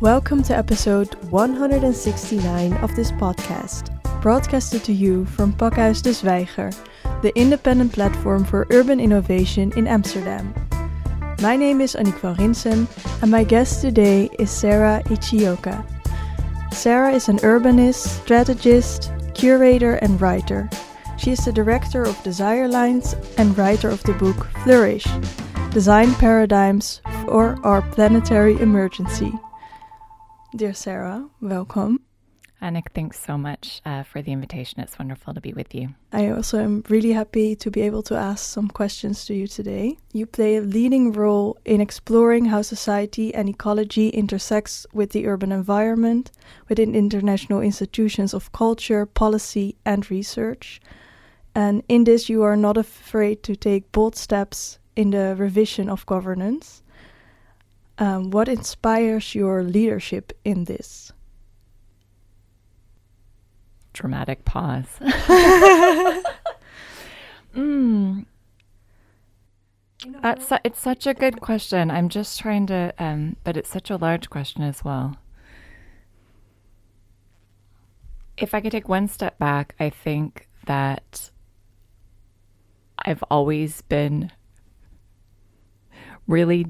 Welcome to episode 169 of this podcast, broadcasted to you from Pakhuis de Zwijger, the independent platform for urban innovation in Amsterdam. My name is Annick van Rinsum, and my guest today is Sarah Ichioka. Sarah is an urbanist, strategist, curator, and writer. She is the director of Desire Lines and writer of the book Flourish Design Paradigms for Our Planetary Emergency. Dear Sarah, welcome. Annick, thanks so much uh, for the invitation. It's wonderful to be with you. I also am really happy to be able to ask some questions to you today. You play a leading role in exploring how society and ecology intersects with the urban environment within international institutions of culture, policy, and research. And in this, you are not afraid to take bold steps in the revision of governance. Um, what inspires your leadership in this? Dramatic pause. mm. That's su- it's such a good question. I'm just trying to, um, but it's such a large question as well. If I could take one step back, I think that I've always been really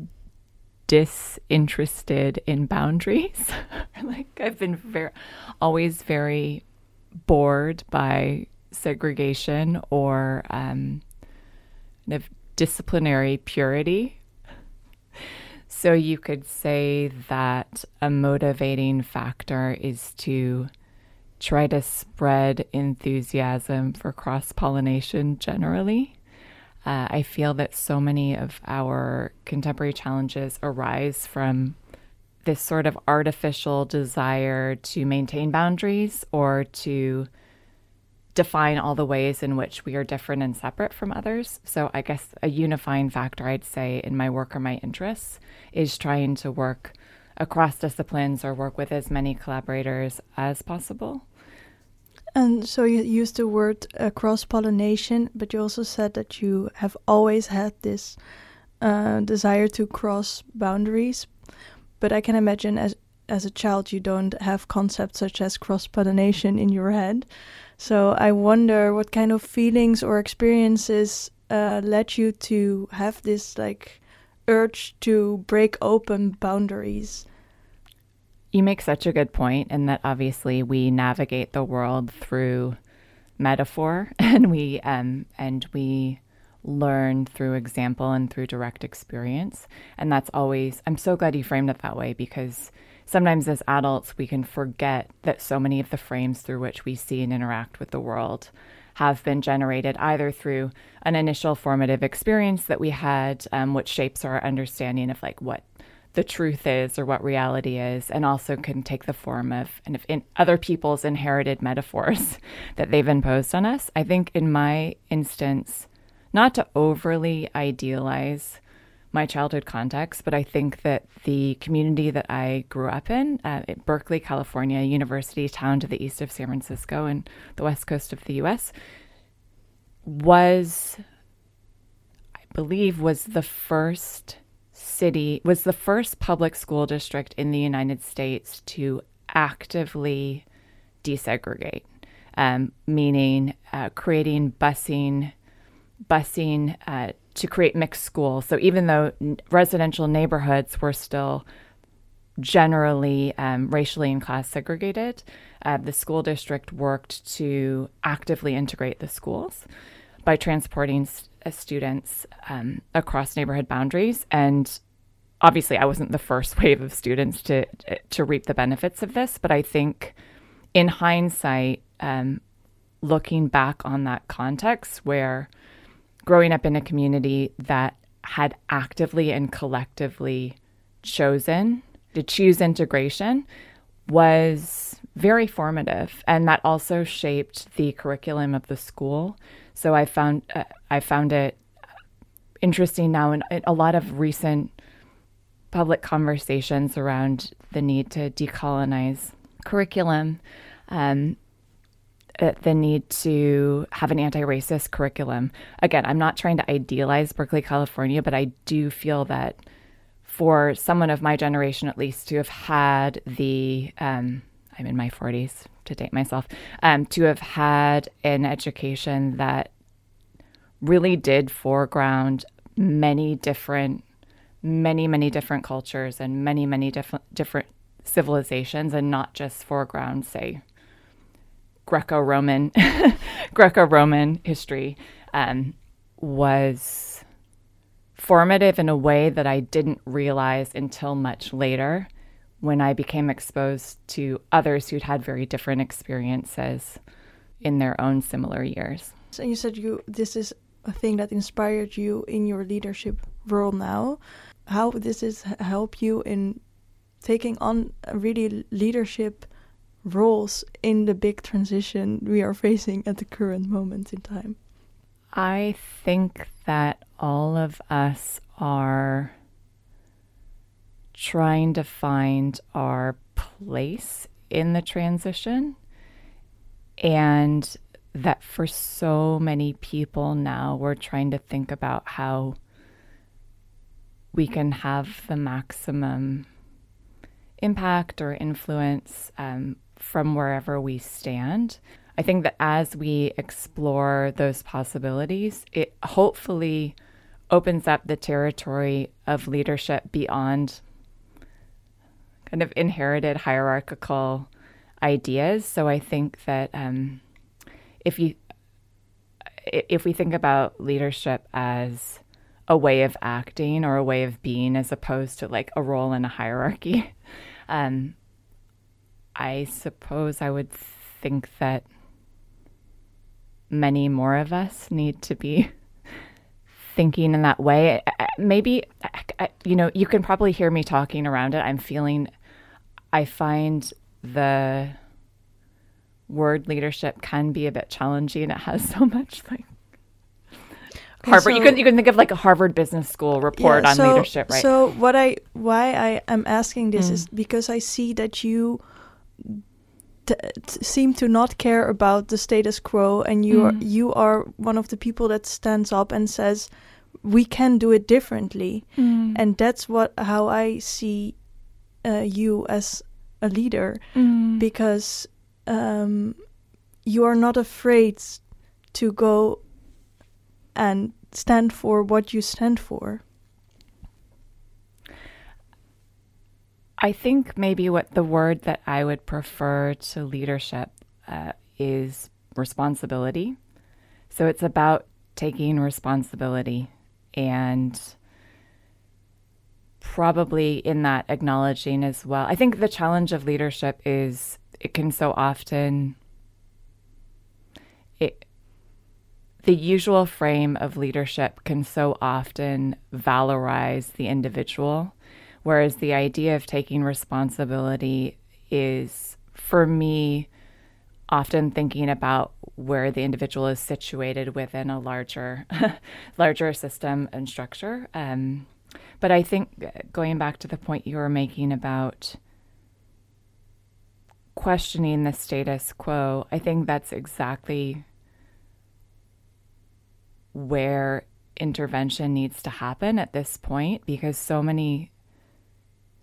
disinterested in boundaries. like I've been very always very bored by segregation or um, kind of disciplinary purity. So you could say that a motivating factor is to try to spread enthusiasm for cross pollination generally. Uh, I feel that so many of our contemporary challenges arise from this sort of artificial desire to maintain boundaries or to define all the ways in which we are different and separate from others. So, I guess a unifying factor I'd say in my work or my interests is trying to work across disciplines or work with as many collaborators as possible. And so you used the word uh, cross pollination, but you also said that you have always had this uh, desire to cross boundaries. But I can imagine as as a child you don't have concepts such as cross pollination in your head. So I wonder what kind of feelings or experiences uh, led you to have this like urge to break open boundaries. You make such a good point in that obviously we navigate the world through metaphor and we um, and we learn through example and through direct experience. And that's always I'm so glad you framed it that way because sometimes as adults we can forget that so many of the frames through which we see and interact with the world have been generated either through an initial formative experience that we had, um, which shapes our understanding of like what the truth is or what reality is, and also can take the form of and if in other people's inherited metaphors that they've imposed on us. I think in my instance, not to overly idealize my childhood context, but I think that the community that I grew up in, uh, at Berkeley, California, university town to the east of San Francisco and the west coast of the US, was, I believe, was the first city was the first public school district in the United States to actively desegregate, um, meaning uh, creating busing, busing uh, to create mixed schools. So even though n- residential neighborhoods were still generally um, racially and class segregated, uh, the school district worked to actively integrate the schools by transporting st- uh, students um, across neighborhood boundaries and obviously I wasn't the first wave of students to to reap the benefits of this, but I think in hindsight, um, looking back on that context where growing up in a community that had actively and collectively chosen to choose integration was very formative and that also shaped the curriculum of the school. So i found uh, i found it interesting now in, in a lot of recent public conversations around the need to decolonize curriculum, um, uh, the need to have an anti racist curriculum. Again, I'm not trying to idealize Berkeley, California, but I do feel that for someone of my generation, at least, to have had the, um, I'm in my 40s to date myself, um, to have had an education that really did foreground many different, many, many different cultures and many, many different, different civilizations and not just foreground, say, Greco-Roman, Greco-Roman history um, was formative in a way that I didn't realize until much later when I became exposed to others who'd had very different experiences in their own similar years. So you said you this is a thing that inspired you in your leadership role now. How this is help you in taking on really leadership roles in the big transition we are facing at the current moment in time? I think that all of us are trying to find our place in the transition. And that for so many people now, we're trying to think about how we can have the maximum impact or influence um, from wherever we stand. I think that as we explore those possibilities, it hopefully opens up the territory of leadership beyond kind of inherited hierarchical ideas. So I think that um, if you if we think about leadership as a way of acting or a way of being as opposed to like a role in a hierarchy, um, I suppose I would think that many more of us need to be thinking in that way. Maybe, you know, you can probably hear me talking around it. I'm feeling, I find the word leadership can be a bit challenging. It has so much like Harvard. So, you can you can think of like a Harvard Business School report yeah, on so, leadership, right? So what I why I am asking this mm. is because I see that you seem to not care about the status quo, and you mm. are you are one of the people that stands up and says we can do it differently, mm. and that's what how I see uh, you as a leader mm. because um, you are not afraid to go and stand for what you stand for. I think maybe what the word that I would prefer to leadership uh, is responsibility. So it's about taking responsibility and probably in that acknowledging as well. I think the challenge of leadership is it can so often it the usual frame of leadership can so often valorize the individual whereas the idea of taking responsibility is for me often thinking about where the individual is situated within a larger larger system and structure. Um, but i think uh, going back to the point you were making about questioning the status quo, I think that's exactly where intervention needs to happen at this point because so many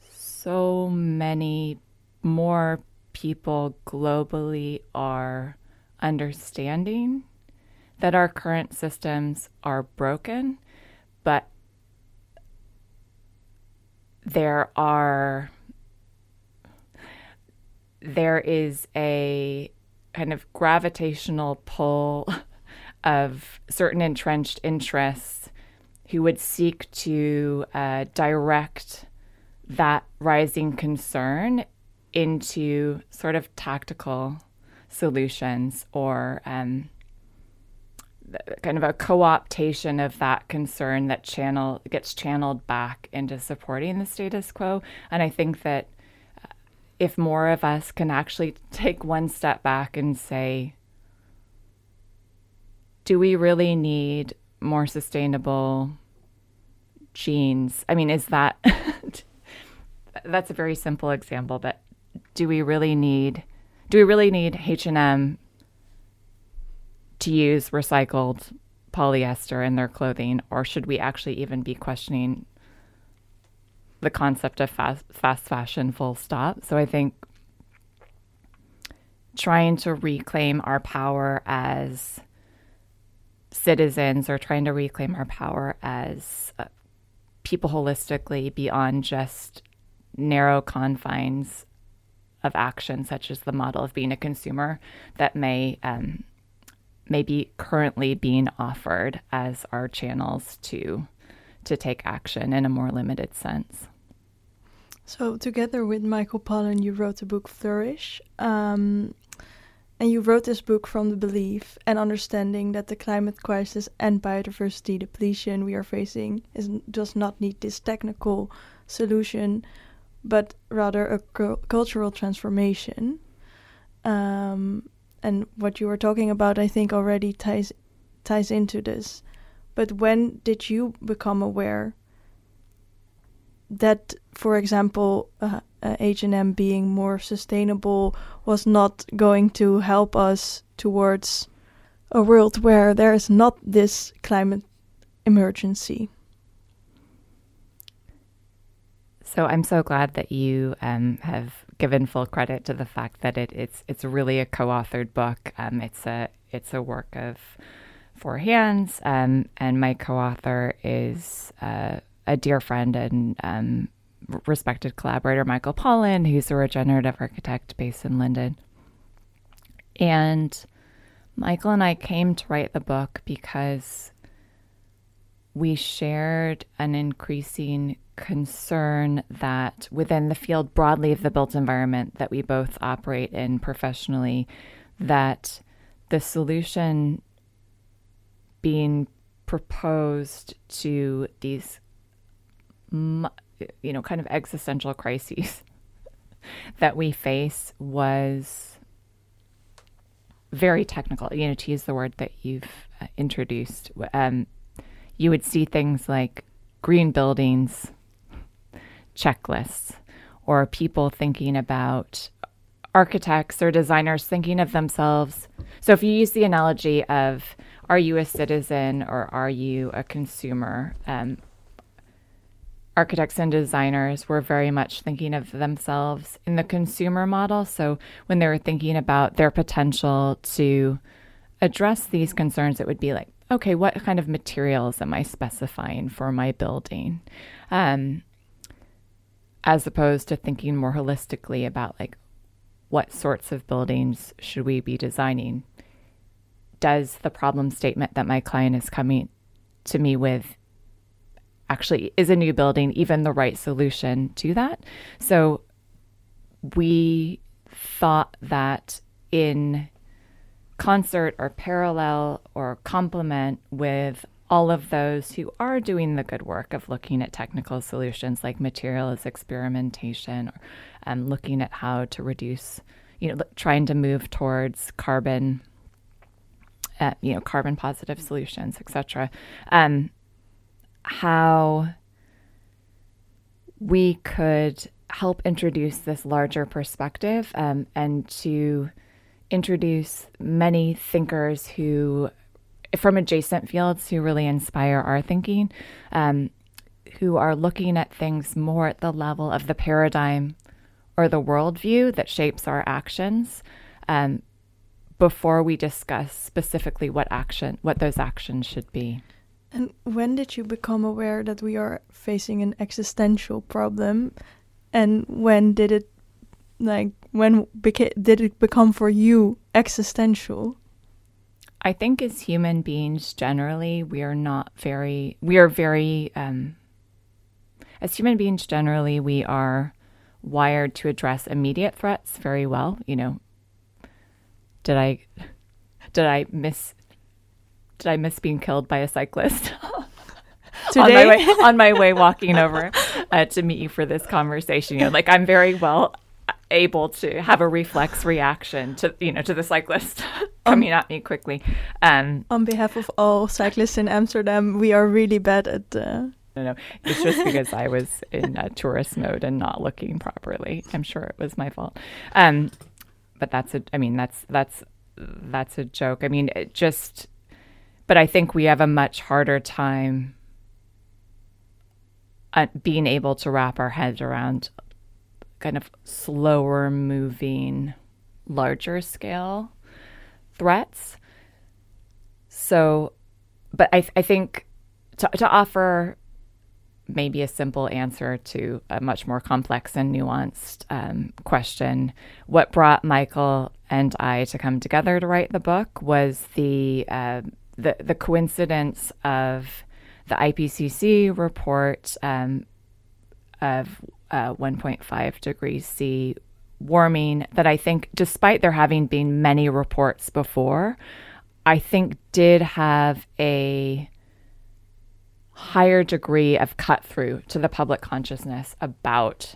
so many more people globally are understanding that our current systems are broken, but there are there is a kind of gravitational pull of certain entrenched interests who would seek to uh, direct that rising concern into sort of tactical solutions or um, kind of a co-optation of that concern that channel gets channeled back into supporting the status quo. And i think that if more of us can actually take one step back and say, do we really need more sustainable jeans? I mean, is that that's a very simple example, but do we really need do we really need H&M to use recycled polyester in their clothing or should we actually even be questioning the concept of fast fast fashion full stop. So I think trying to reclaim our power as citizens or trying to reclaim our power as uh, people holistically beyond just narrow confines of action, such as the model of being a consumer that may um, may be currently being offered as our channels to to take action in a more limited sense. So, together with Michael Pawlyn, you wrote the book Flourish. Um, and you wrote this book from the belief and understanding that the climate crisis and biodiversity depletion we are facing is, does not need this technical solution, but rather a cu- cultural transformation. Um, and what you were talking about, I think, already ties ties into this. But when did you become aware that, for example, H&M being more sustainable was not going to help us towards a world where there is not this climate emergency. So I'm so glad that you um, have given full credit to the fact that it, it's it's really a co-authored book. Um, it's a it's a work of four hands, um, and my co-author is uh, a dear friend and um, respected collaborator Michael Pawlyn, who's a regenerative architect based in London. And Michael and I came to write the book because we shared an increasing concern that within the field broadly of the built environment that we both operate in professionally, that the solution being proposed to these you know, kind of existential crises that we face was very technical. You know, to use the word that you've uh, introduced, um, you would see things like green buildings, checklists, or people thinking about architects or designers thinking of themselves. So, if you use the analogy of are you a citizen or are you a consumer? Um, architects and designers were very much thinking of themselves in the consumer model. So when they were thinking about their potential to address these concerns, it would be like, okay, what kind of materials am I specifying for my building? Um, as opposed to thinking more holistically about like what sorts of buildings should we be designing? Does the problem statement that my client is coming to me with actually is a new building even the right solution to that? So we thought that in concert or parallel or complement with all of those who are doing the good work of looking at technical solutions like material materials experimentation or um, looking at how to reduce, you know, trying to move towards carbon, uh, you know, carbon positive solutions, etc. Um, how we could help introduce this larger perspective um, and to introduce many thinkers who, from adjacent fields, who really inspire our thinking, um, who are looking at things more at the level of the paradigm or the worldview that shapes our actions. Um, before we discuss specifically what action, what those actions should be. And when did you become aware that we are facing an existential problem? And when did it, like, when beca- did it become for you existential? I think as human beings generally, we are not very, we are very, um, as human beings generally, we are wired to address immediate threats very well. You know, did I, did I miss did I miss being killed by a cyclist? Today? on, my way, on my way walking over uh, to meet you for this conversation. You know, like I'm very well able to have a reflex reaction to you know to the cyclist coming at me quickly. Um, on behalf of all cyclists in Amsterdam, we are really bad at. Uh... No, no, it's just because I was in a tourist mode and not looking properly. I'm sure it was my fault. Um, but that's a. I mean, that's that's that's a joke. I mean, it just but I think we have a much harder time uh, being able to wrap our heads around kind of slower moving, larger scale threats. So, but I, I think to, to offer maybe a simple answer to a much more complex and nuanced um, question, what brought Michael and I to come together to write the book was the uh, the, the coincidence of the IPCC report um, of uh, 1.5 degrees C warming that I think, despite there having been many reports before, I think did have a higher degree of cut through to the public consciousness about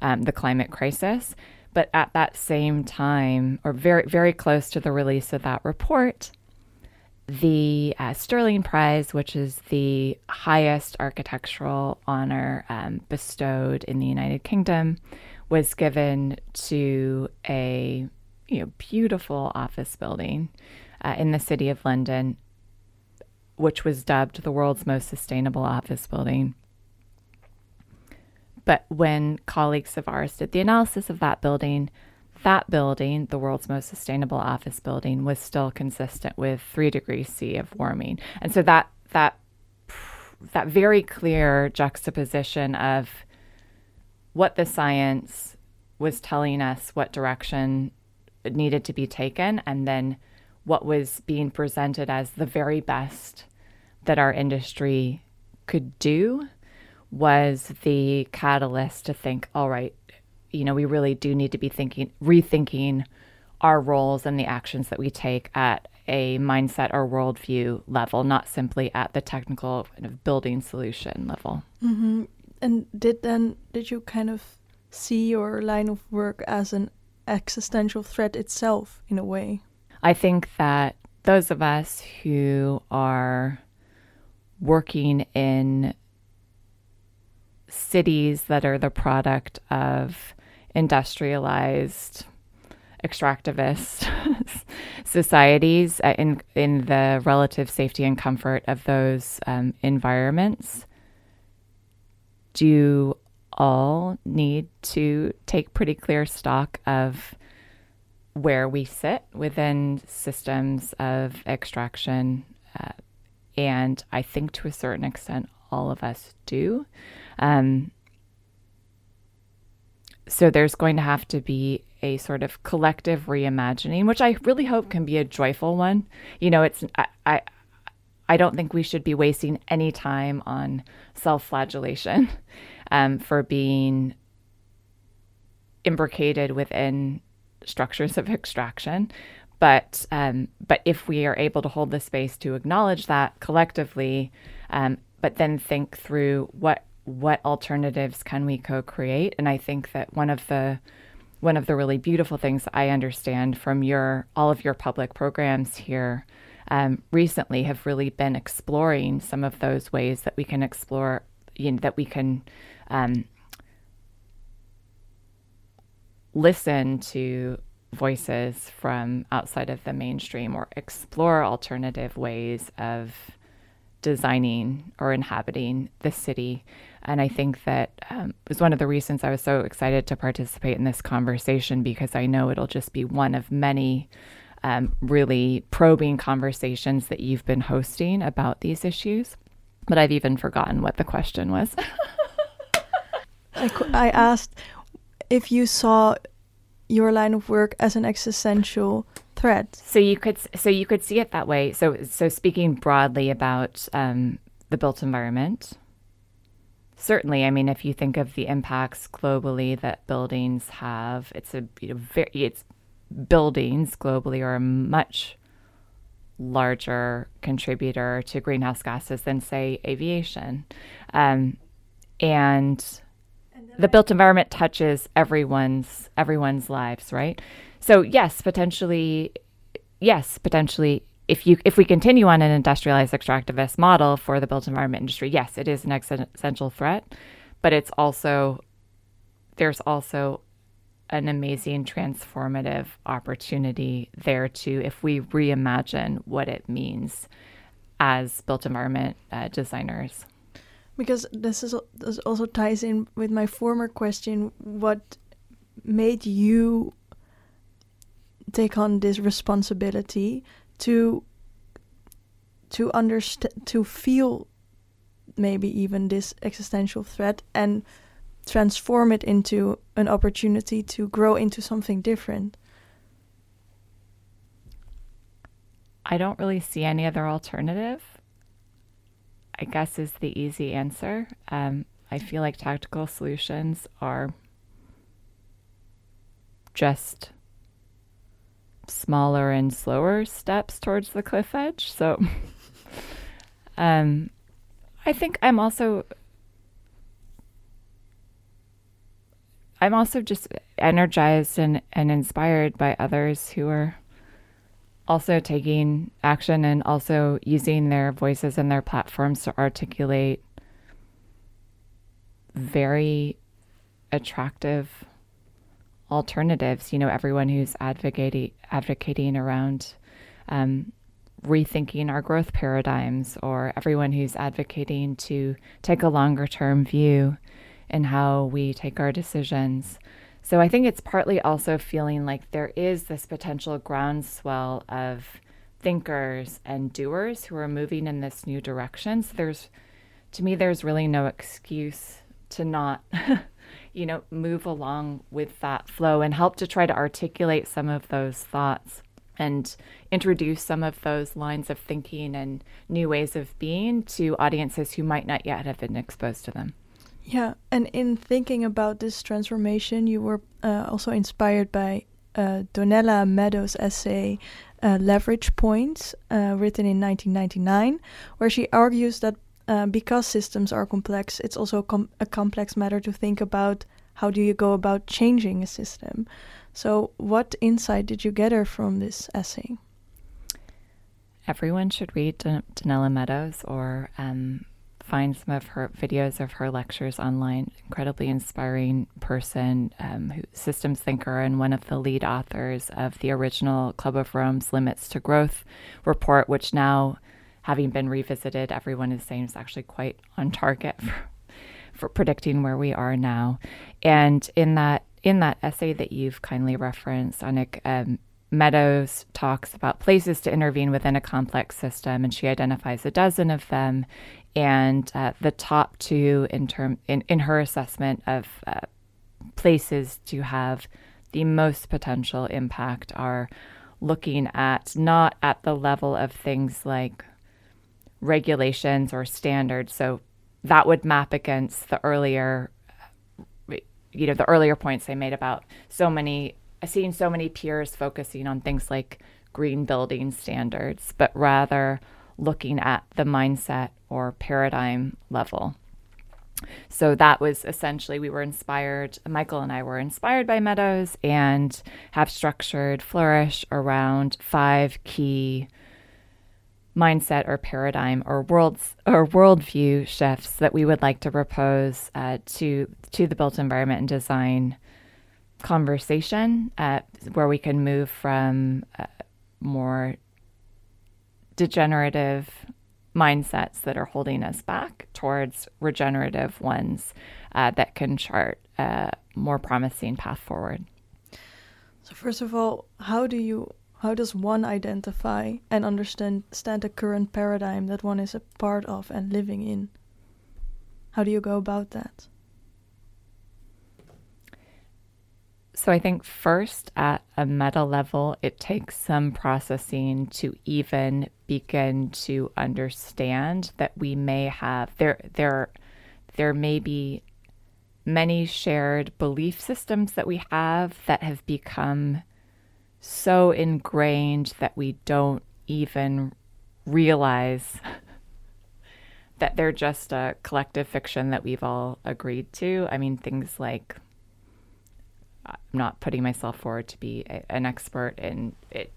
um, the climate crisis. But at that same time, or very, very close to the release of that report, the uh, Stirling Prize, which is the highest architectural honor um, bestowed in the United Kingdom, was given to a you know, beautiful office building uh, in the city of London, which was dubbed the world's most sustainable office building. But when colleagues of ours did the analysis of that building, that building, the world's most sustainable office building, was still consistent with three degrees C of warming. And so that that that very clear juxtaposition of what the science was telling us, what direction needed to be taken, and then what was being presented as the very best that our industry could do was the catalyst to think, all right, you know, we really do need to be thinking, rethinking our roles and the actions that we take at a mindset or worldview level, not simply at the technical kind of building solution level. Mm-hmm. And did then did you kind of see your line of work as an existential threat itself in a way? I think that those of us who are working in cities that are the product of industrialized extractivist societies uh, in in the relative safety and comfort of those um, environments. Do all need to take pretty clear stock of where we sit within systems of extraction uh, and I think to a certain extent all of us do? Um, so there's going to have to be a sort of collective reimagining, which I really hope can be a joyful one. You know, it's I I, I don't think we should be wasting any time on self-flagellation um, for being imbricated within structures of extraction. But um, but if we are able to hold the space to acknowledge that collectively, um, but then think through what what alternatives can we co-create? And i think that one of the one of the really beautiful things i understand from your all of your public programs here um, recently have really been exploring some of those ways that we can explore you know, that we can um, listen to voices from outside of the mainstream or explore alternative ways of designing or inhabiting the city and I think that um, was one of the reasons I was so excited to participate in this conversation because I know it'll just be one of many um, really probing conversations that you've been hosting about these issues. But I've even forgotten what the question was. I, I asked if you saw your line of work as an existential threat. So you could so you could see it that way. So so speaking broadly about um, the built environment, certainly, I mean, if you think of the impacts globally that buildings have, it's a you know, very, it's buildings globally are a much larger contributor to greenhouse gases than, say, aviation. Um, and the built environment touches everyone's everyone's lives, right? So yes, potentially, yes, potentially if you if we continue on an industrialized extractivist model for the built environment industry, yes, it is an existential threat, but it's also there's also an amazing transformative opportunity there too if we reimagine what it means as built environment uh, designers. because this is this also ties in with my former question. What made you take on this responsibility to to understand to feel maybe even this existential threat and transform it into an opportunity to grow into something different I don't really see any other alternative. I guess is the easy answer. Um, I feel like tactical solutions are just smaller and slower steps towards the cliff edge. So um, I think I'm also I'm also just energized and, and inspired by others who are also taking action and also using their voices and their platforms to articulate very attractive alternatives. You know, everyone who's advocating advocating around um, rethinking our growth paradigms, or everyone who's advocating to take a longer term view in how we take our decisions. So I think it's partly also feeling like there is this potential groundswell of thinkers and doers who are moving in this new direction. So there's, to me, there's really no excuse to not, you know, move along with that flow and help to try to articulate some of those thoughts and introduce some of those lines of thinking and new ways of being to audiences who might not yet have been exposed to them. Yeah, and in thinking about this transformation, you were uh, also inspired by uh, Donella Meadows' essay uh, Leverage Points, uh, written in 1999, where she argues that uh, because systems are complex, it's also com- a complex matter to think about how do you go about changing a system. So, what insight did you gather from this essay? Everyone should read Donella Meadows or um, find some of her videos of her lectures online. Incredibly inspiring person, um, who, systems thinker, and one of the lead authors of the original Club of Rome's Limits to Growth report, which now, having been revisited, everyone is saying it's actually quite on target for, for predicting where we are now. And in that in that essay that you've kindly referenced, Annick, um, Meadows talks about places to intervene within a complex system, and she identifies a dozen of them and uh, the top two in term in, in her assessment of uh, places to have the most potential impact are looking at not at the level of things like regulations or standards so that would map against the earlier you know the earlier points I made about so many seeing so many peers focusing on things like green building standards but rather looking at the mindset or paradigm level. So that was essentially, we were inspired, Michael and I were inspired by Meadows and have structured Flourish around five key mindset or paradigm or worlds or worldview shifts that we would like to propose uh, to to the built environment and design conversation uh, where we can move from uh, more degenerative mindsets that are holding us back towards regenerative ones uh, that can chart a more promising path forward. So first of all, how do you how does one identify and understand stand the current paradigm that one is a part of and living in? How do you go about that? So I think first at a meta level, it takes some processing to even begin to understand that we may have there there there may be many shared belief systems that we have that have become so ingrained that we don't even realize that they're just a collective fiction that we've all agreed to. I mean, things like I'm not putting myself forward to be a, an expert in it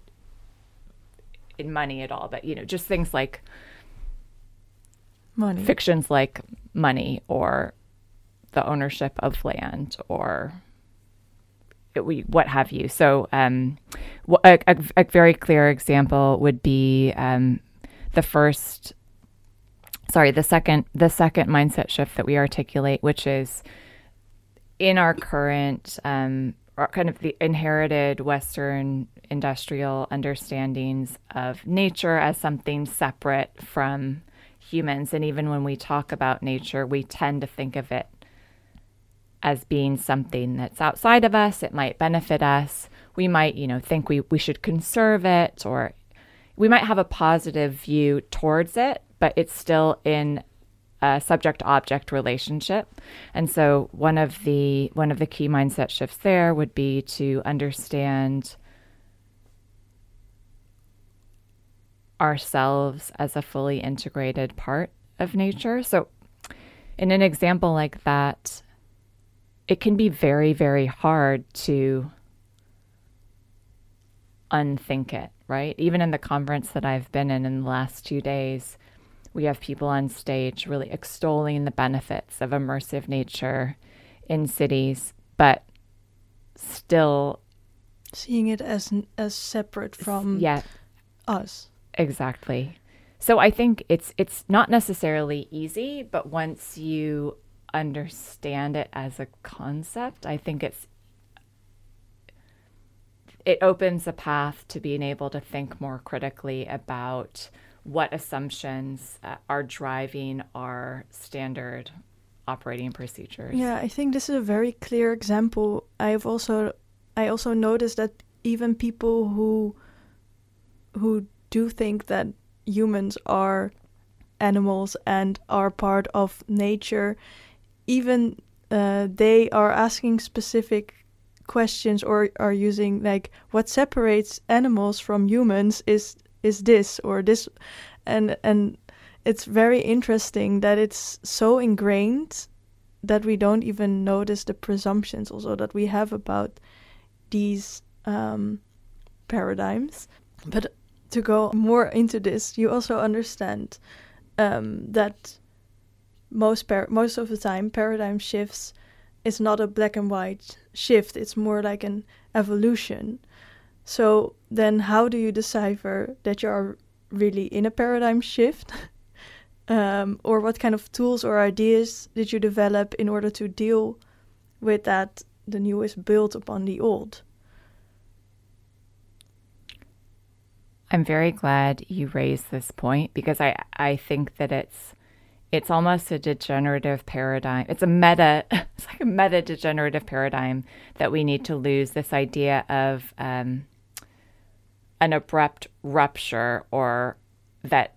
in money at all, but you know, just things like money fictions like money or the ownership of land or what have you. So, um, a, a, a, very clear example would be um, the first sorry, the second the second mindset shift that we articulate, which is in our current um, kind of the inherited Western industrial understandings of nature as something separate from humans. And even when we talk about nature, we tend to think of it as being something that's outside of us. It might benefit us. We might, you know, think we, we should conserve it or we might have a positive view towards it, but it's still in a subject object relationship. And so one of the one of the key mindset shifts there would be to understand ourselves as a fully integrated part of nature. So in an example like that, it can be very very hard to unthink it, right? Even in the conference that I've been in in the last 2 days, we have people on stage really extolling the benefits of immersive nature in cities, but still seeing it as as separate from yeah, us. Exactly. So I think it's it's not necessarily easy, but once you understand it as a concept, I think it's it opens a path to being able to think more critically about what assumptions uh, are driving our standard operating procedures. Yeah, I think this is a very clear example. I've also I also noticed that even people who who do think that humans are animals and are part of nature, even uh, they are asking specific questions or are using like what separates animals from humans is is this or this and and it's very interesting that it's so ingrained that we don't even notice the presumptions also that we have about these um, paradigms. But to go more into this you also understand um, that most par- most of the time paradigm shifts is not a black and white shift it's more like an evolution so then, how do you decipher that you are really in a paradigm shift? um, or what kind of tools or ideas did you develop in order to deal with that the new is built upon the old? I'm very glad you raised this point because I, I think that it's it's almost a degenerative paradigm. It's a meta, it's like a meta degenerative paradigm that we need to lose. This idea of um, an abrupt rupture or that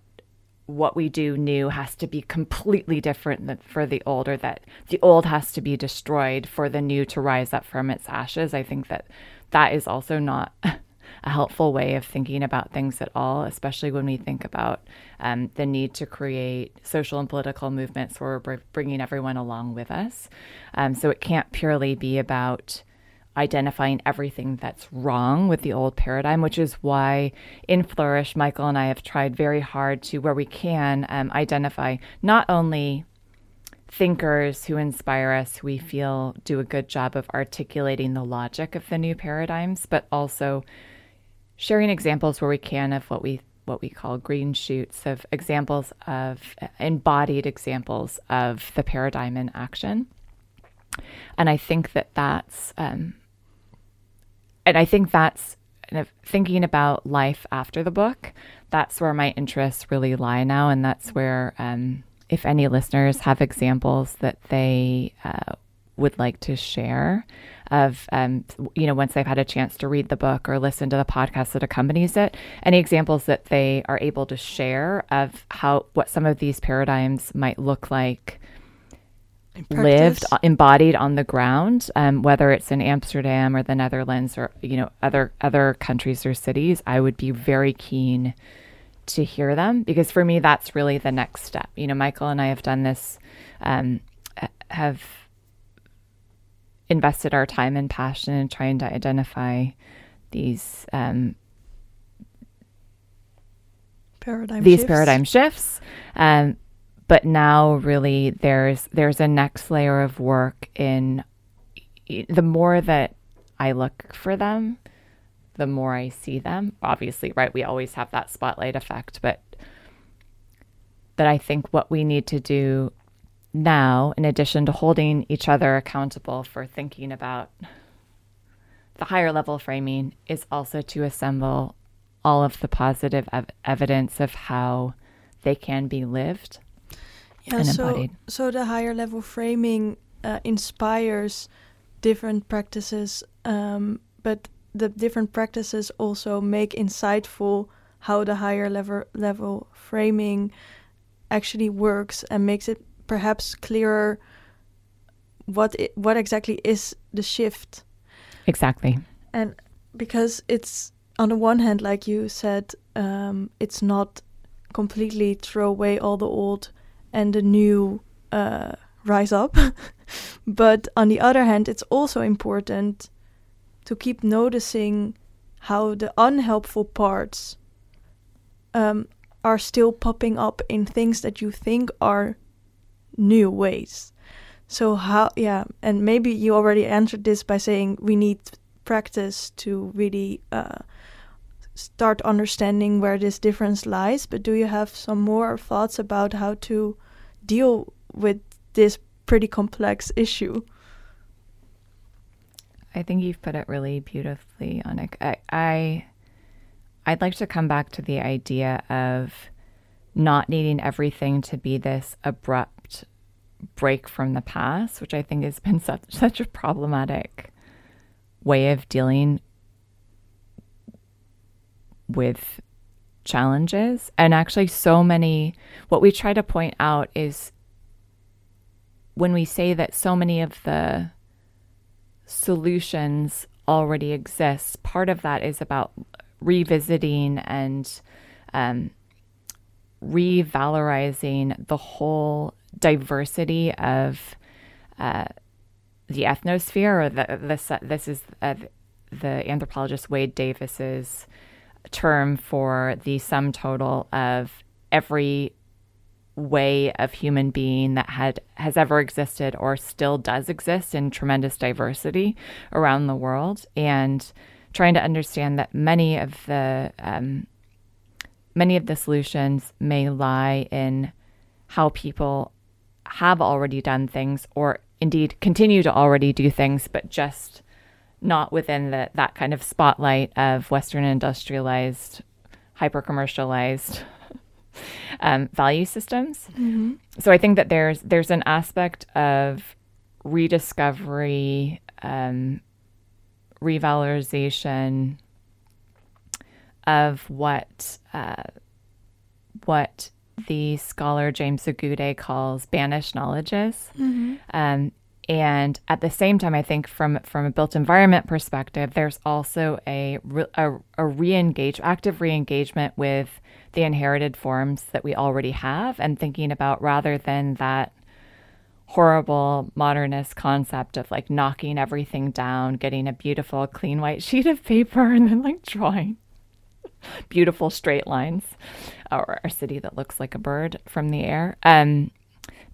what we do new has to be completely different than for the old or that the old has to be destroyed for the new to rise up from its ashes i think that that is also not a helpful way of thinking about things at all especially when we think about um, the need to create social and political movements where we're bringing everyone along with us. Um, so it can't purely be about identifying everything that's wrong with the old paradigm, which is why in Flourish, Michael and I have tried very hard to, where we can, um, identify not only thinkers who inspire us, who we feel do a good job of articulating the logic of the new paradigms, but also sharing examples where we can of what we what we call green shoots of examples of embodied examples of the paradigm in action. And I think that that's um, and I think that's kind of thinking about life after the book. That's where my interests really lie now, and that's where, um, if any listeners have examples that they uh, would like to share of, um, you know, once they've had a chance to read the book or listen to the podcast that accompanies it, any examples that they are able to share of how what some of these paradigms might look like lived embodied on the ground um, whether it's in amsterdam or the netherlands or you know other other countries or cities i would be very keen to hear them because for me that's really the next step. You know michael and i have done this um, have invested our time and passion in trying to identify these um, paradigm these shifts. paradigm shifts um, but now really there's there's a next layer of work in the more that I look for them, the more I see them. Obviously, right? We always have that spotlight effect, but that I think what we need to do now, in addition to holding each other accountable for thinking about the higher level framing, is also to assemble all of the positive ev- evidence of how they can be lived Yeah, and so, embodied. so the higher level framing uh, inspires different practices, um, but the different practices also make insightful how the higher level level framing actually works and makes it perhaps clearer what i what exactly is the shift Exactly. and because it's on the one hand like you said um, it's not completely throw away all the old and the new uh, rise up but on the other hand it's also important to keep noticing how the unhelpful parts um, are still popping up in things that you think are new ways so how yeah and maybe you already answered this by saying we need practice to really uh, start understanding where this difference lies but do you have some more thoughts about how to deal with this pretty complex issue I think you've put it really beautifully, Annick. I, I I'd like to come back to the idea of not needing everything to be this abrupt break from the past, which I think has been such, such a problematic way of dealing with challenges. And actually, so many, what we try to point out is when we say that so many of the solutions already exist, part of that is about revisiting and um, revalorizing the whole diversity of uh, the ethnosphere. Or the, this this is uh, the anthropologist Wade Davis's term for the sum total of every way of human being that had has ever existed or still does exist in tremendous diversity around the world and trying to understand that many of the um, many of the solutions may lie in how people have already done things or indeed continue to already do things but just not within the, that kind of spotlight of western industrialized hyper commercialized um, value systems. mm-hmm. So I think that there's there's an aspect of rediscovery, um, revalorization of what uh, what the scholar James Agude calls banished knowledges. Mm-hmm. Um, and at the same time, I think from from a built environment perspective, there's also a re- a, a re-engage, active re-engagement with the inherited forms that we already have, and thinking about rather than that horrible modernist concept of like knocking everything down, getting a beautiful clean white sheet of paper, and then like drawing beautiful straight lines, or a city that looks like a bird from the air. Um,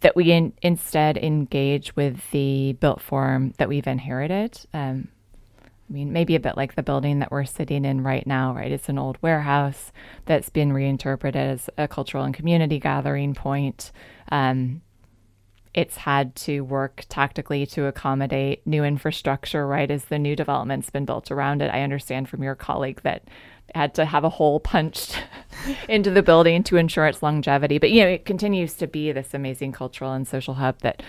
that we in, instead engage with the built form that we've inherited. Um, I mean, maybe a bit like the building that we're sitting in right now, right? It's an old warehouse that's been reinterpreted as a cultural and community gathering point. Um, it's had to work tactically to accommodate new infrastructure, right? As the new development's been built around it. I understand from your colleague that had to have a hole punched into the building to ensure its longevity. But you know, it continues to be this amazing cultural and social hub that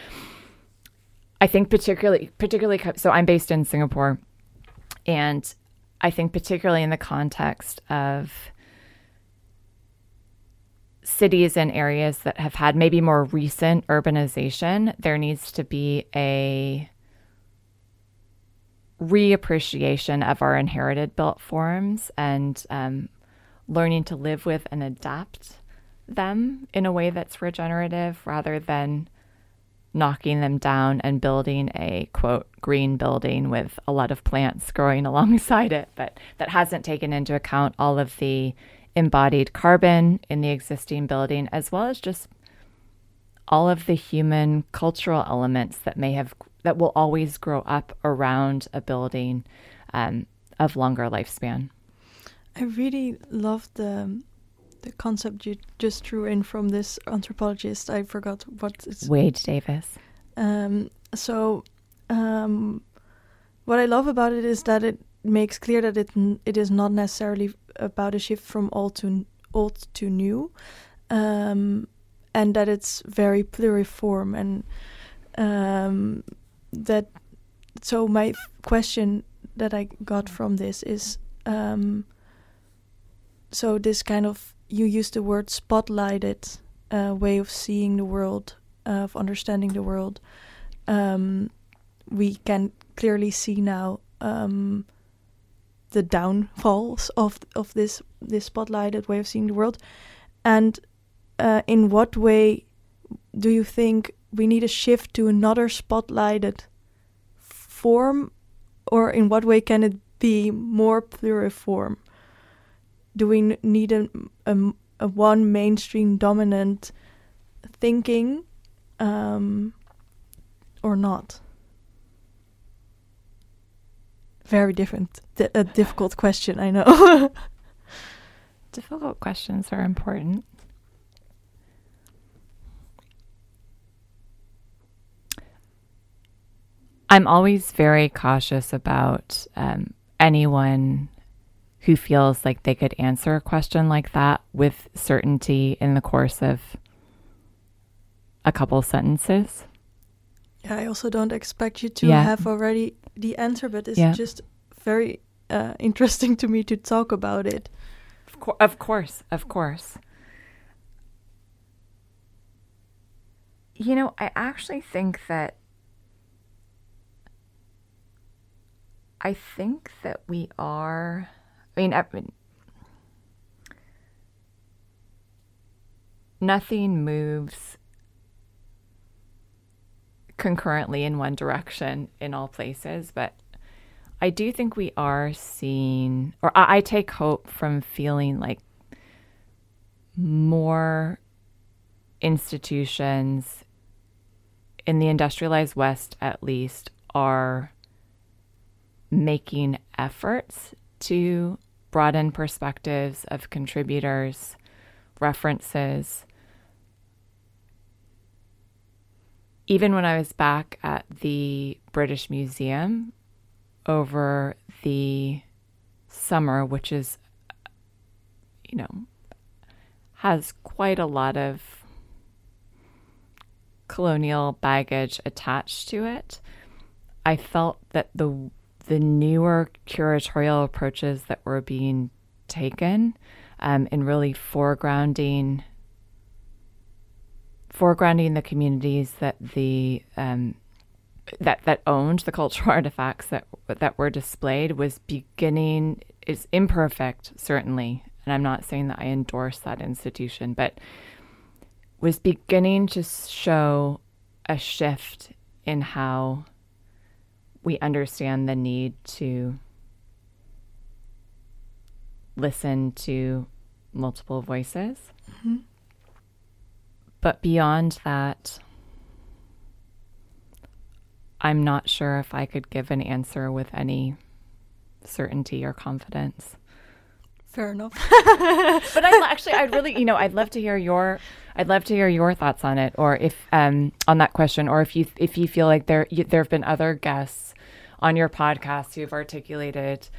I think particularly particularly so I'm based in Singapore and I think particularly in the context of cities and areas that have had maybe more recent urbanization, there needs to be a reappreciation of our inherited built forms and um, learning to live with and adapt them in a way that's regenerative rather than knocking them down and building a quote green building with a lot of plants growing alongside it but that hasn't taken into account all of the embodied carbon in the existing building as well as just all of the human cultural elements that may have that will always grow up around a building um, of longer lifespan. I really love the the concept you just drew in from this anthropologist. I forgot what it's. Wade Davis. Um, so, um, what I love about it is that it makes clear that it it is not necessarily about a shift from old to old to new, um, and that it's very pluriform and um, that. So my question that I got from this is, um, so this kind of you use the word spotlighted uh, way of seeing the world, uh, of understanding the world. Um, we can clearly see now um, the downfalls of of this this spotlighted way of seeing the world, and uh, in what way do you think we need a shift to another spotlighted form, or in what way can it be more pluriform? Do we need a, a, a one mainstream dominant thinking, um, or not? Very different, D- a difficult question. I know. Difficult questions are important. I'm always very cautious about um, anyone who feels like they could answer a question like that with certainty in the course of a couple sentences. Yeah, I also don't expect you to Yeah. have already the answer, but it's Yeah. just very uh, interesting to me to talk about it. Of, cour- of course, of course. You know, I actually think that I think that we are. I mean, I mean, nothing moves concurrently in one direction in all places, but I do think we are seeing, or I, I take hope from feeling like more institutions in the industrialized West, at least, are making efforts to broaden perspectives of contributors, references. Even when I was back at the British Museum over the summer, which is, you know, has quite a lot of colonial baggage attached to it. I felt that the the newer curatorial approaches that were being taken um, in really foregrounding foregrounding the communities that the um, that that owned the cultural artifacts that that were displayed was beginning is imperfect certainly. And I'm not saying that I endorse that institution but was beginning to show a shift in how we understand the need to listen to multiple voices. But beyond that, I'm not sure if I could give an answer with any certainty or confidence. Fair enough. But I actually, I'd really, you know, I'd love to hear your, I'd love to hear your thoughts on it, or if um on that question, or if you if you feel like there you, there have been other guests on your podcast who've articulated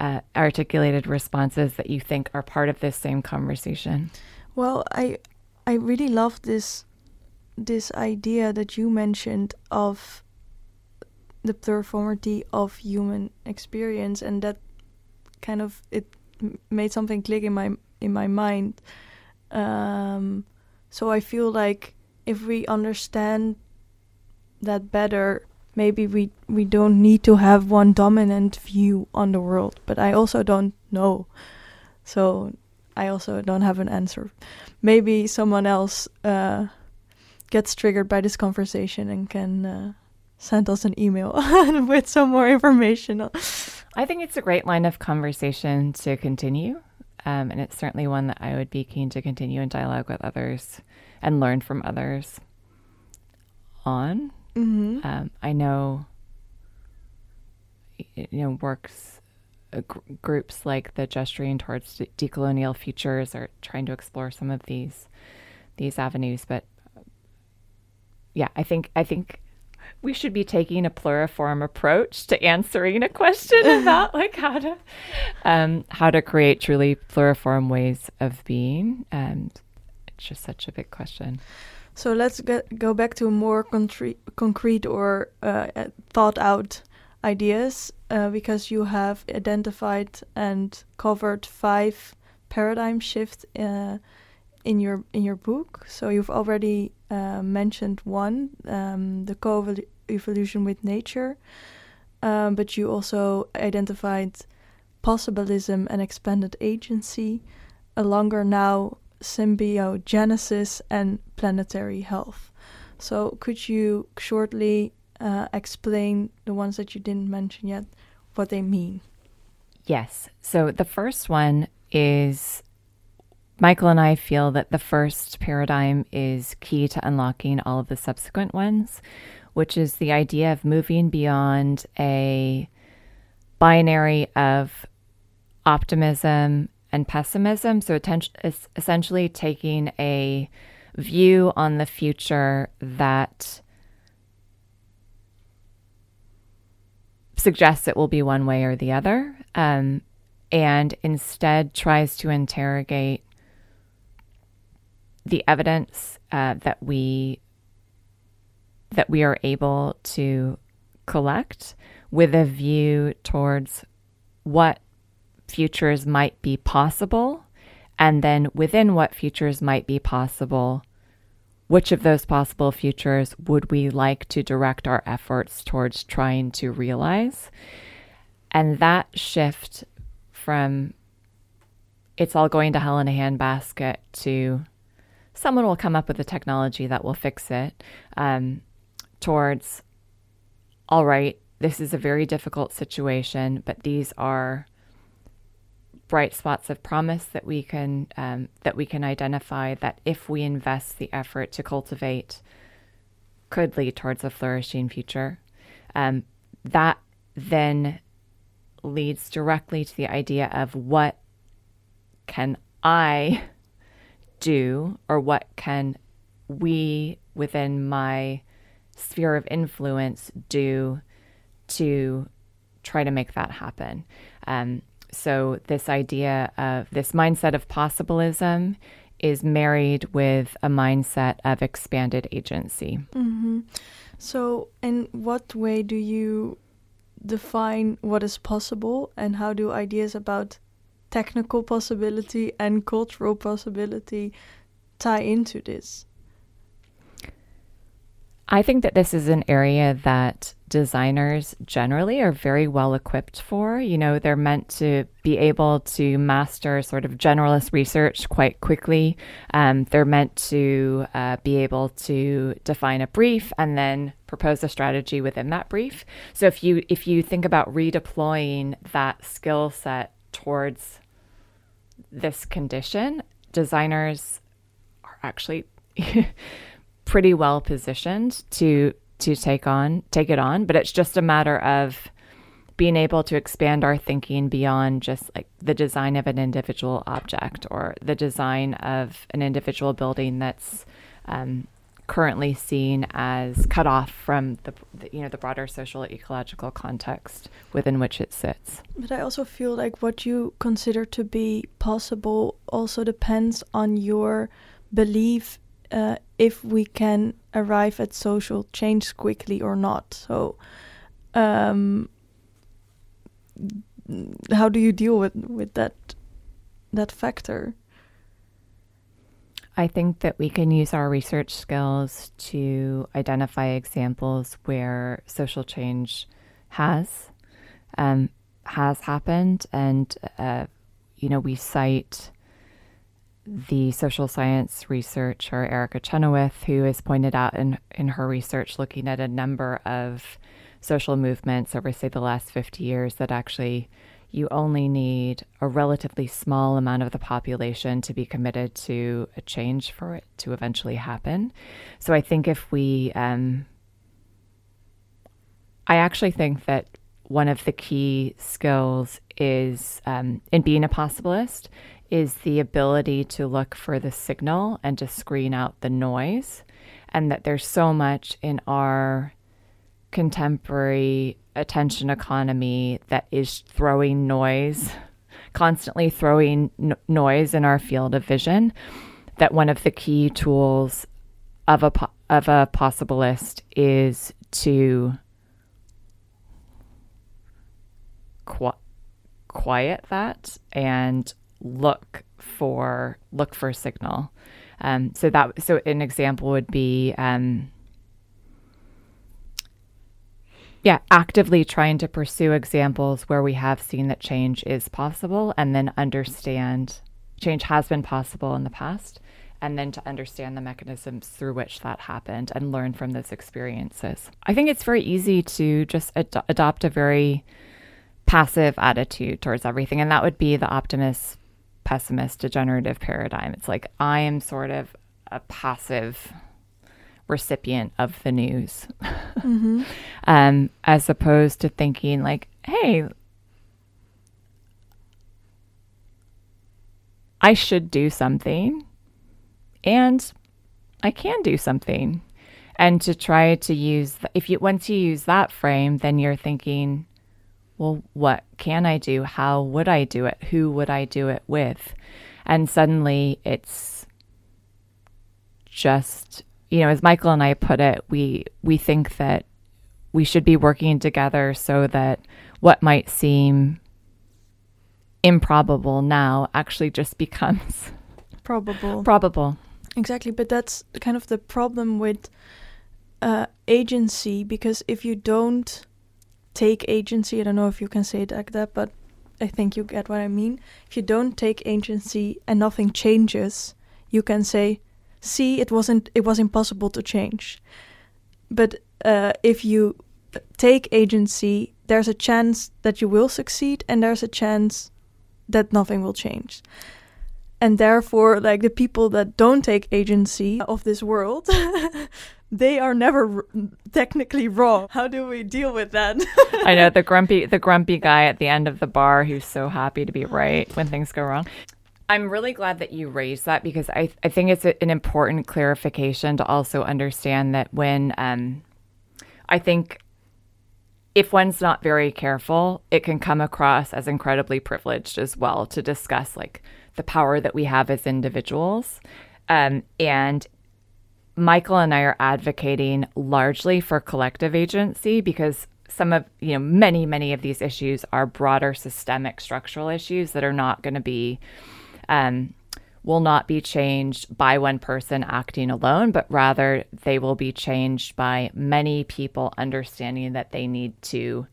uh, articulated responses that you think are part of this same conversation. Well, I I really love this this idea that you mentioned of the pluriformity of human experience and that kind of it made something click in my in my mind. Um, so I feel like if we understand that better, maybe we we don't need to have one dominant view on the world. But I also don't know, so I also don't have an answer. Maybe someone else uh, gets triggered by this conversation and can uh, send us an email with some more information. I think it's a great line of conversation to continue. Um, and it's certainly one that I would be keen to continue in dialogue with others and learn from others on. Hmm Um, I know, you know, works uh, gr- groups like the Gesturing Towards De- Decolonial Futures are trying to explore some of these these avenues. But yeah, I think I think we should be taking a pluriform approach to answering a question about like how to um, how to create truly pluriform ways of being. And it's just such a big question. So let's get, go back to more concrete, concrete or uh, thought out ideas uh, because you have identified and covered five paradigm shifts uh, in your in your book. So you've already uh, mentioned one, um, the co-evolution with nature, um, but you also identified possibilism and expanded agency, a longer now symbiogenesis and planetary health. So could you shortly uh, explain the ones that you didn't mention yet, what they mean? Yes. So the first one is Michael and I feel that the first paradigm is key to unlocking all of the subsequent ones, which is the idea of moving beyond a binary of optimism and pessimism. So, essentially, taking a view on the future that suggests it will be one way or the other, um, and instead tries to interrogate the evidence uh, that we that we are able to collect with a view towards what futures might be possible and then within what futures might be possible which of those possible futures would we like to direct our efforts towards trying to realize? And that shift from it's all going to hell in a handbasket to someone will come up with a technology that will fix it um, towards all right this is a very difficult situation but these are bright spots of promise that we can um, that we can identify that if we invest the effort to cultivate could lead towards a flourishing future um, that then leads directly to the idea of what can i do or what can we within my sphere of influence do to try to make that happen. Um, so, this idea of this mindset of possibilism is married with a mindset of expanded agency. Mm-hmm. So, in what way do you define what is possible, and how do ideas about technical possibility and cultural possibility tie into this? I think that this is an area that designers generally are very well equipped for. You know, they're meant to be able to master sort of generalist research quite quickly. Um, they're meant to uh, be able to define a brief and then propose a strategy within that brief. So if you if you think about redeploying that skill set towards this condition, designers are actually pretty well positioned to to take on take it on, but it's just a matter of being able to expand our thinking beyond just like the design of an individual object or the design of an individual building that's um, currently seen as cut off from the, the, you know the broader social ecological context within which it sits. But I also feel like what you consider to be possible also depends on your belief uh, if we can arrive at social change quickly or not. So, um, how do you deal with with that that factor? I think that we can use our research skills to identify examples where social change has um, has happened, and uh, you know we cite the social science researcher Erica Chenoweth, who has pointed out in in her research, looking at a number of social movements over say the last 50 years that actually you only need a relatively small amount of the population to be committed to a change for it to eventually happen. So I think if we, um, I actually think that one of the key skills is um, in being a possibilist is the ability to look for the signal and to screen out the noise and that there's so much in our contemporary attention economy that is throwing noise constantly throwing noise in our field of vision that one of the key tools of a po- of a possibilist is to qu- quiet that and look for look for signal. Um, so that so an example would be um, yeah, actively trying to pursue examples where we have seen that change is possible and then understand change has been possible in the past and then to understand the mechanisms through which that happened and learn from those experiences. I think it's very easy to just ad- adopt a very passive attitude towards everything, and that would be the optimist, pessimist, degenerative paradigm. It's like I am sort of a passive recipient of the news, mm-hmm. um, as opposed to thinking like, hey, I should do something and I can do something. And to try to use, the, if you, once you use that frame, then you're thinking, well, what can I do? How would I do it? Who would I do it with? And suddenly it's just, you know, as Michael and I put it, we, we think that we should be working together so that what might seem improbable now actually just becomes probable. Probable. Exactly, but that's kind of the problem with uh, agency because if you don't take agency, I don't know if you can say it like that, but I think you get what I mean. If you don't take agency and nothing changes, you can say, "See, it wasn't. It was impossible to change." But uh, if you take agency, there's a chance that you will succeed, and there's a chance that nothing will change and therefore like the people that don't take agency of this world they are never r- technically wrong how do we deal with that? I know the grumpy the grumpy guy at the end of the bar who's so happy to be right when things go wrong. I'm really glad that you raised that because i, I think it's a, an important clarification to also understand that when um, i think if one's not very careful, it can come across as incredibly privileged as well to discuss like the power that we have as individuals. Um, and Michael and I are advocating largely for collective agency because some of, you know, many, many of these issues are broader systemic structural issues that are not going to be, um, will not be changed by one person acting alone, but rather they will be changed by many people understanding that they need to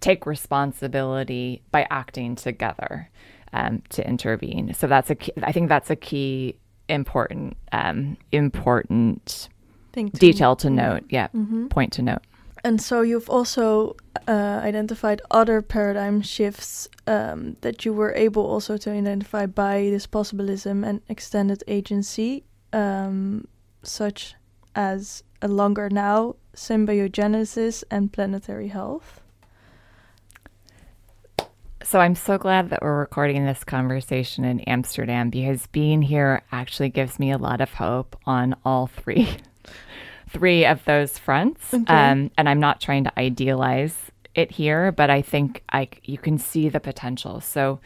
take responsibility by acting together um, to intervene. So that's a key, I think that's a key important um, important to detail to note. Yeah, mm-hmm. point to note. And so you've also uh, identified other paradigm shifts um, that you were able also to identify by this possibilism and extended agency, um, such as a longer now, symbiogenesis, and planetary health. So I'm so glad that we're recording this conversation in Amsterdam because being here actually gives me a lot of hope on all three three of those fronts. Okay. Um, and I'm not trying to idealize it here, but I think I you can see the potential. So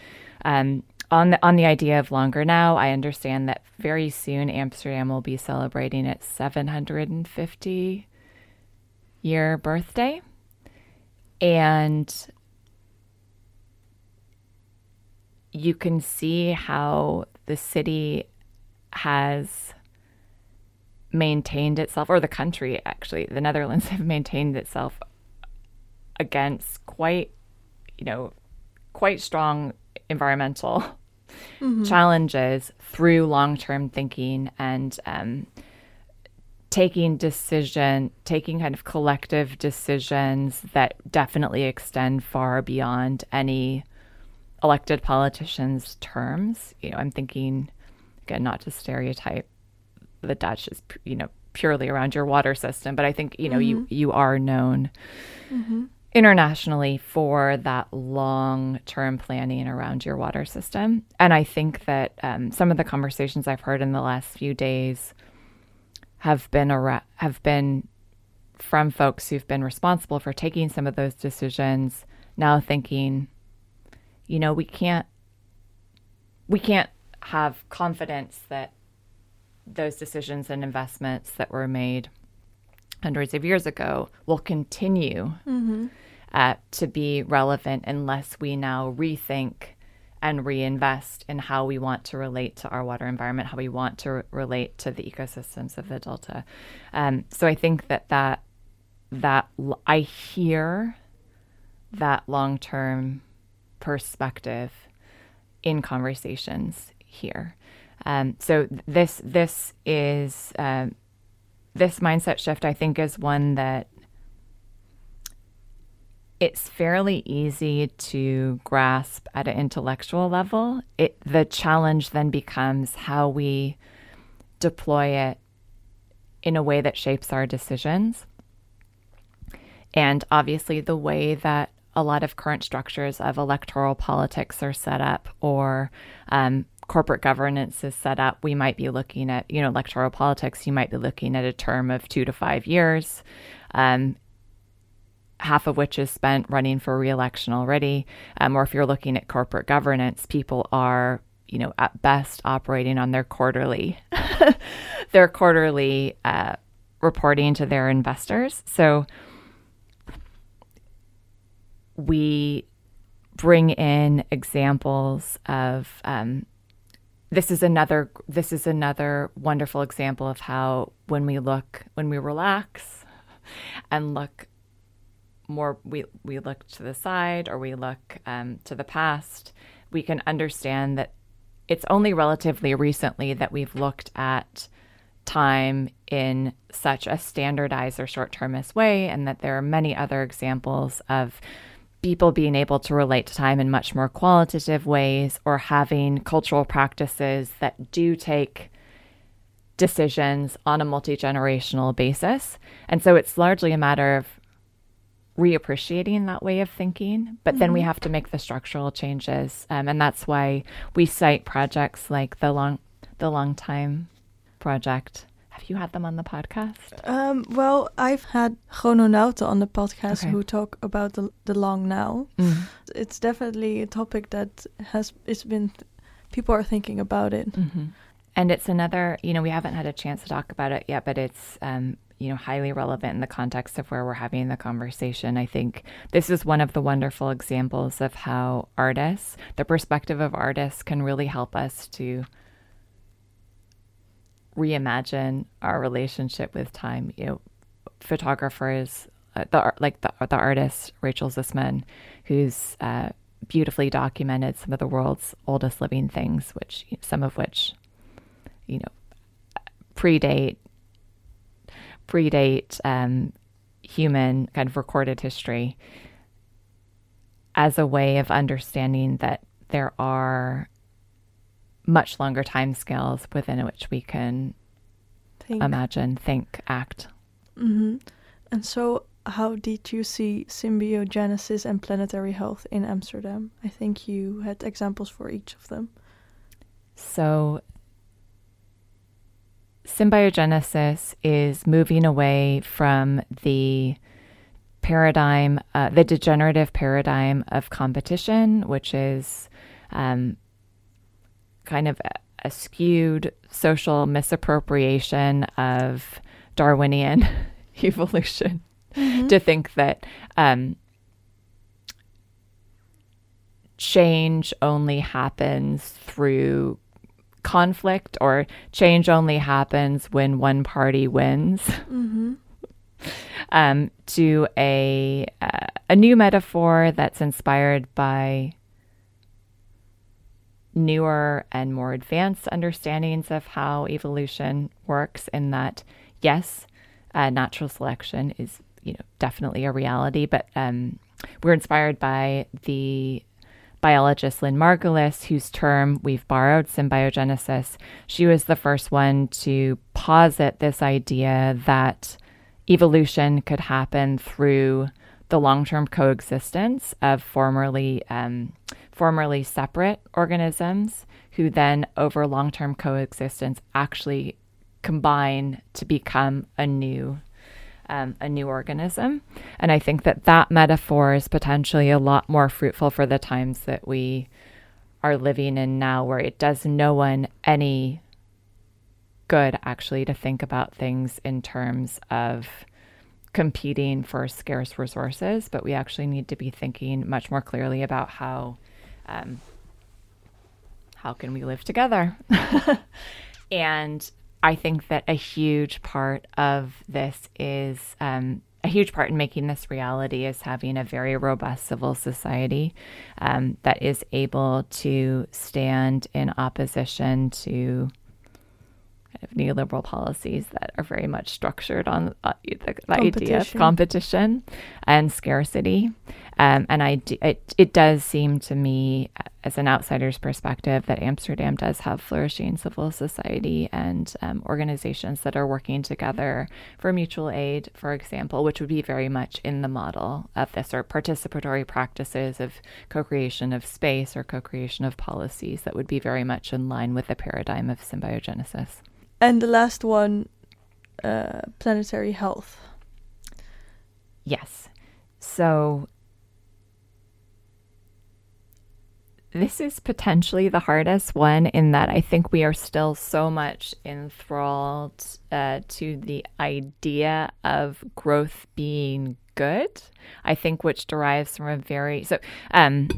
um, on the on the idea of longer now, I understand that very soon Amsterdam will be celebrating its 750 year birthday. And you can see how the city has maintained itself, or the country actually, the Netherlands have maintained itself against quite, you know, quite strong environmental mm-hmm. challenges through long term thinking and um, taking decision, taking kind of collective decisions that definitely extend far beyond any elected politicians' terms. You know, I'm thinking again, not to stereotype the Dutch is you know purely around your water system, but I think you know mm-hmm. you you are known mm-hmm. internationally for that long term planning around your water system. And I think that um, some of the conversations I've heard in the last few days have been ara- have been from folks who've been responsible for taking some of those decisions now thinking you know we can't we can't have confidence that those decisions and investments that were made hundreds of years ago will continue mm-hmm. uh, to be relevant unless we now rethink and reinvest in how we want to relate to our water environment, how we want to re- relate to the ecosystems of the delta. Um, so I think that that that l- I hear that long term perspective in conversations here. Um, so this this is uh, this mindset shift. I think is one that it's fairly easy to grasp at an intellectual level. It the challenge then becomes how we deploy it in a way that shapes our decisions. And obviously the way that a lot of current structures of electoral politics are set up or um, corporate governance is set up, we might be looking at, you know, electoral politics, you might be looking at a term of two to five years. Um, half of which is spent running for reelection already. Um, or if you're looking at corporate governance, people are, you know, at best operating on their quarterly, their quarterly uh, reporting to their investors. So we bring in examples of um, this is another this is another wonderful example of how when we look when we relax and look more we we look to the side or we look um, to the past, we can understand that it's only relatively recently that we've looked at time in such a standardized or short-termist way, and that there are many other examples of people being able to relate to time in much more qualitative ways or having cultural practices that do take decisions on a multi generational basis. And so it's largely a matter of reappreciating that way of thinking, but mm-hmm. then we mm-hmm. have to make the structural changes, um, and that's why we cite projects like the long the long time project. Have you had them on the podcast? Um, well, I've had Chrononauten on the podcast okay. who talk about the, the long now. Mm. It's definitely a topic that has it's been people are thinking about it. Mm-hmm. And it's another, you know, we haven't had a chance to talk about it yet, but it's um, you know highly relevant in the context of where we're having the conversation i think this is one of the wonderful examples of how artists the perspective of artists can really help us to reimagine our relationship with time. You know photographers uh, the like the, the artist rachel Sussman who's uh, beautifully documented some of the world's oldest living things which some of which you know predate predate um, human kind of recorded history as a way of understanding that there are much longer time scales within which we can think. imagine, think, act. Mm-hmm. And so, how did you see symbiogenesis and planetary health in Amsterdam? I think you had examples for each of them. So, symbiogenesis is moving away from the paradigm, uh, the degenerative paradigm of competition, which is um, kind of a, skewed social misappropriation of Darwinian evolution, mm-hmm. to think that um, change only happens through conflict or change only happens when one party wins. Mm-hmm. um, to a uh, a new metaphor that's inspired by newer and more advanced understandings of how evolution works. In that, yes, uh, natural selection is you know definitely a reality, but um, we're inspired by the biologist Lynn Margulis, whose term we've borrowed, symbiogenesis, she was the first one to posit this idea that evolution could happen through the long-term coexistence of formerly um, formerly separate organisms who then over long-term coexistence actually combine to become a new um, a new organism. And I think that that metaphor is potentially a lot more fruitful for the times that we are living in now, where it does no one any good actually to think about things in terms of competing for scarce resources, but we actually need to be thinking much more clearly about how um, how can we live together. and I think that a huge part of this is um, a huge part in making this reality is having a very robust civil society um, that is able to stand in opposition to kind of neoliberal policies that are very much structured on uh, the, the idea of competition and scarcity. Um, and I do, it, it does seem to me, as an outsider's perspective, that Amsterdam does have flourishing civil society and um, organizations that are working together for mutual aid, for example, which would be very much in the model of this, or participatory practices of co creation of space or co creation of policies that would be very much in line with the paradigm of symbiogenesis. And the last one, uh, planetary health. Yes. So this is potentially the hardest one in that I think we are still so much enthralled uh, to the idea of growth being good. I think which derives from a very so um,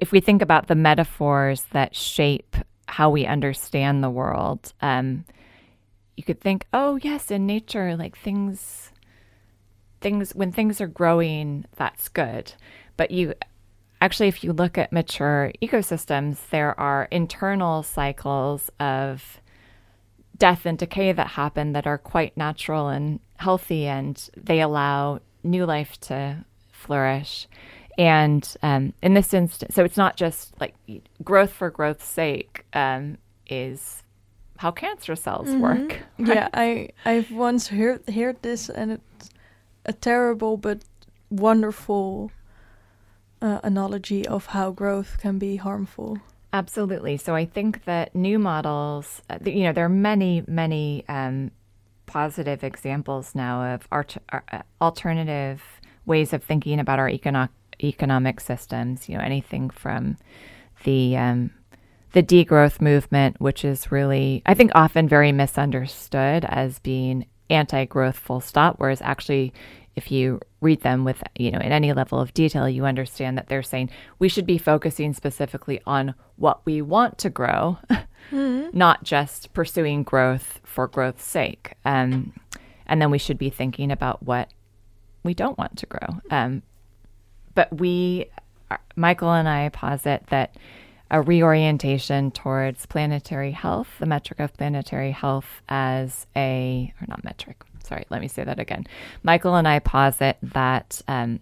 if we think about the metaphors that shape how we understand the world. Um, you could think, oh yes, in nature, like things things when things are growing, that's good. But you actually if you look at mature ecosystems, there are internal cycles of death and decay that happen that are quite natural and healthy and they allow new life to flourish. And um, in this instance, so it's not just like growth for growth's sake um, is how cancer cells mm-hmm. work. Right? Yeah, I I've once heard heard this, and it's a terrible but wonderful uh, analogy of how growth can be harmful. Absolutely. So I think that new models, uh, you know, there are many many um, positive examples now of art- uh, alternative ways of thinking about our economic economic systems. You know, anything from the um, the degrowth movement, which is really, I think, often very misunderstood as being anti growth full stop, whereas actually, if you read them with, you know, in any level of detail, you understand that they're saying we should be focusing specifically on what we want to grow, mm-hmm. not just pursuing growth for growth's sake. Um, and then we should be thinking about what we don't want to grow. Um, but we, Michael and I posit that a reorientation towards planetary health, the metric of planetary health as a, or not metric, sorry, let me say that again. Michael and I posit that um,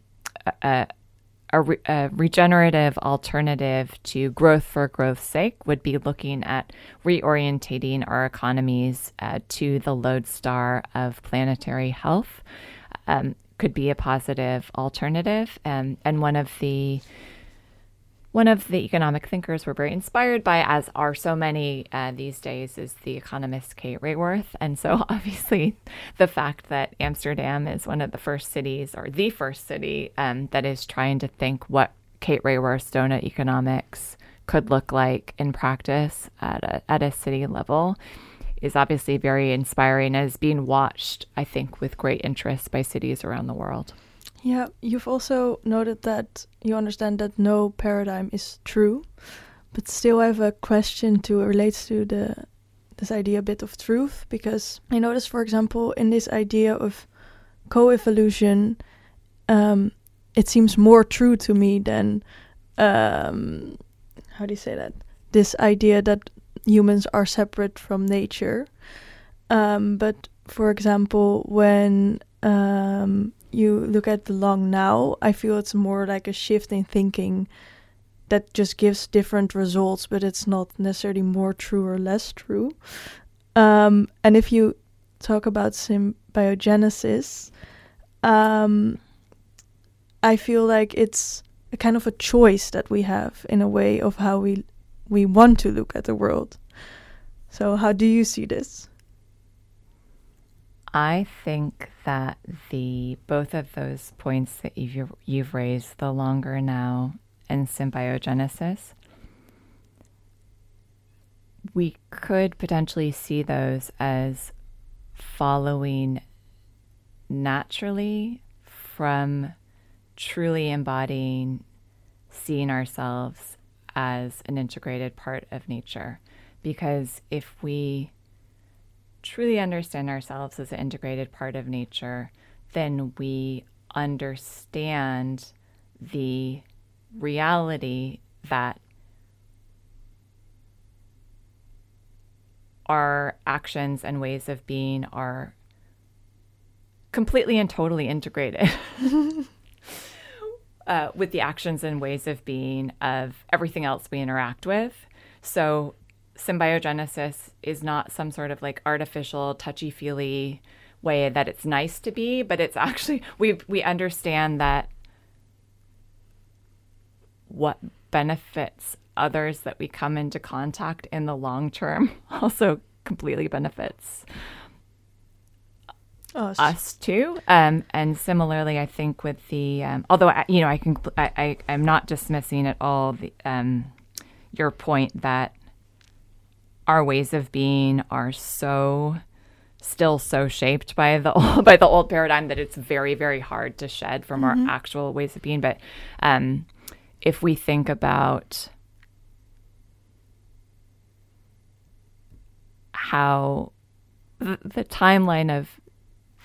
a, a, a, regenerative alternative to growth for growth's sake would be looking at reorientating our economies uh, to the lodestar of planetary health. Um, could be a positive alternative. Um, and one of the one of the economic thinkers we're very inspired by, as are so many uh, these days, is the economist Kate Raworth. And so, obviously, the fact that Amsterdam is one of the first cities, or the first city, um, that is trying to think what Kate Raworth's donut economics could look like in practice at a, at a city level is obviously very inspiring as being watched, I think, with great interest by cities around the world. Yeah, you've also noted that you understand that no paradigm is true, but still I have a question to relates to the this idea a bit of truth because I notice, for example, in this idea of co-evolution, um, it seems more true to me than um, how do you say that? This idea that humans are separate from nature. Um, but for example, when um, you look at the long now, I feel it's more like a shift in thinking that just gives different results, but it's not necessarily more true or less true. Um, and if you talk about symbiogenesis, um, I feel like it's a kind of a choice that we have in a way of how we we want to look at the world. So how do you see this? I think that the both of those points that you've you've raised, the longer now and symbiogenesis, we could potentially see those as following naturally from truly embodying seeing ourselves as an integrated part of nature. Because if we truly understand ourselves as an integrated part of nature, then we understand the reality that our actions and ways of being are completely and totally integrated uh, with the actions and ways of being of everything else we interact with. So, symbiogenesis is not some sort of like artificial, touchy feely way that it's nice to be, but it's actually, we, we understand that what benefits others that we come into contact in the long term also completely benefits us, us too. Um, and similarly, I think with the um, although I, you know I can I, I am not dismissing at all the um, your point that our ways of being are so still so shaped by the old, by the old paradigm that it's very very hard to shed from mm-hmm. our actual ways of being. But um, if we think about how the, the timeline of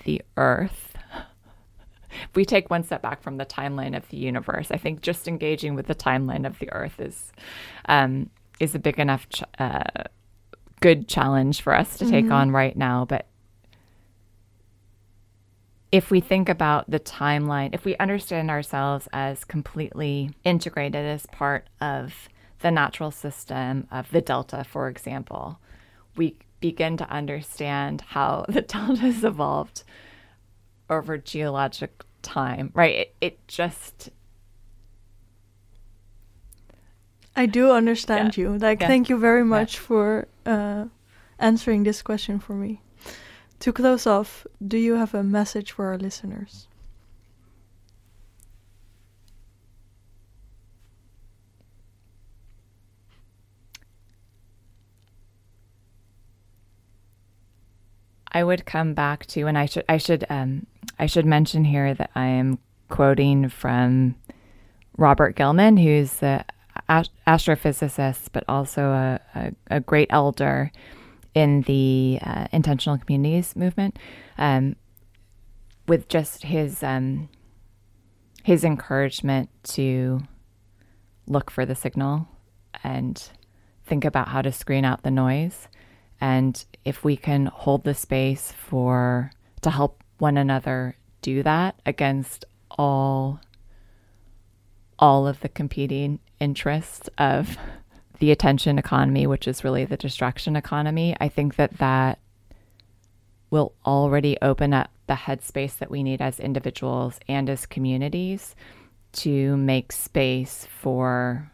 the earth if we take one step back from the timeline of the universe i think just engaging with the timeline of the earth is um, is a big enough ch- uh, good challenge for us to take mm-hmm. on right now but if we think about the timeline, if we understand ourselves as completely integrated as part of the natural system of the delta, for example, we begin to understand how the delta has evolved over geologic time, right? It, it just. I do understand yeah. you. Like, yeah. thank you very much yeah. for uh, answering this question for me. To close off, do you have a message for our listeners? I would come back to, and I should I should um, I should mention here that I am quoting from Robert Gilman, who's the astrophysicist, but also a, a, a great elder in the uh, intentional communities movement um, with just his um, his encouragement to look for the signal and think about how to screen out the noise. And if we can hold the space for to help one another do that against all all of the competing interests of the attention economy, which is really the distraction economy, I think that that will already open up the headspace that we need as individuals and as communities to make space for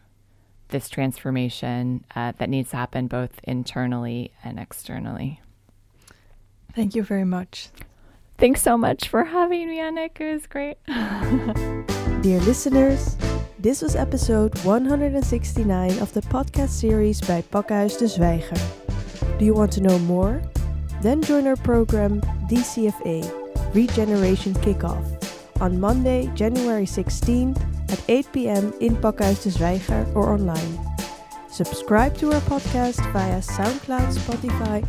this transformation uh, that needs to happen both internally and externally. Thank you very much. Thanks so much for having me, Annick. It was great. Dear listeners, this was episode 169 of the podcast series by Pakhuis de Zwijger. Do you want to know more? Then join our program DCFA Regeneration Kickoff on Monday, January 16th at 8 pm in Pakhuis de Zwijger or online. Subscribe to our podcast via SoundCloud, Spotify,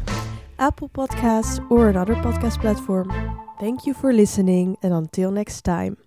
Apple Podcasts, or another podcast platform. Thank you for listening, and until next time.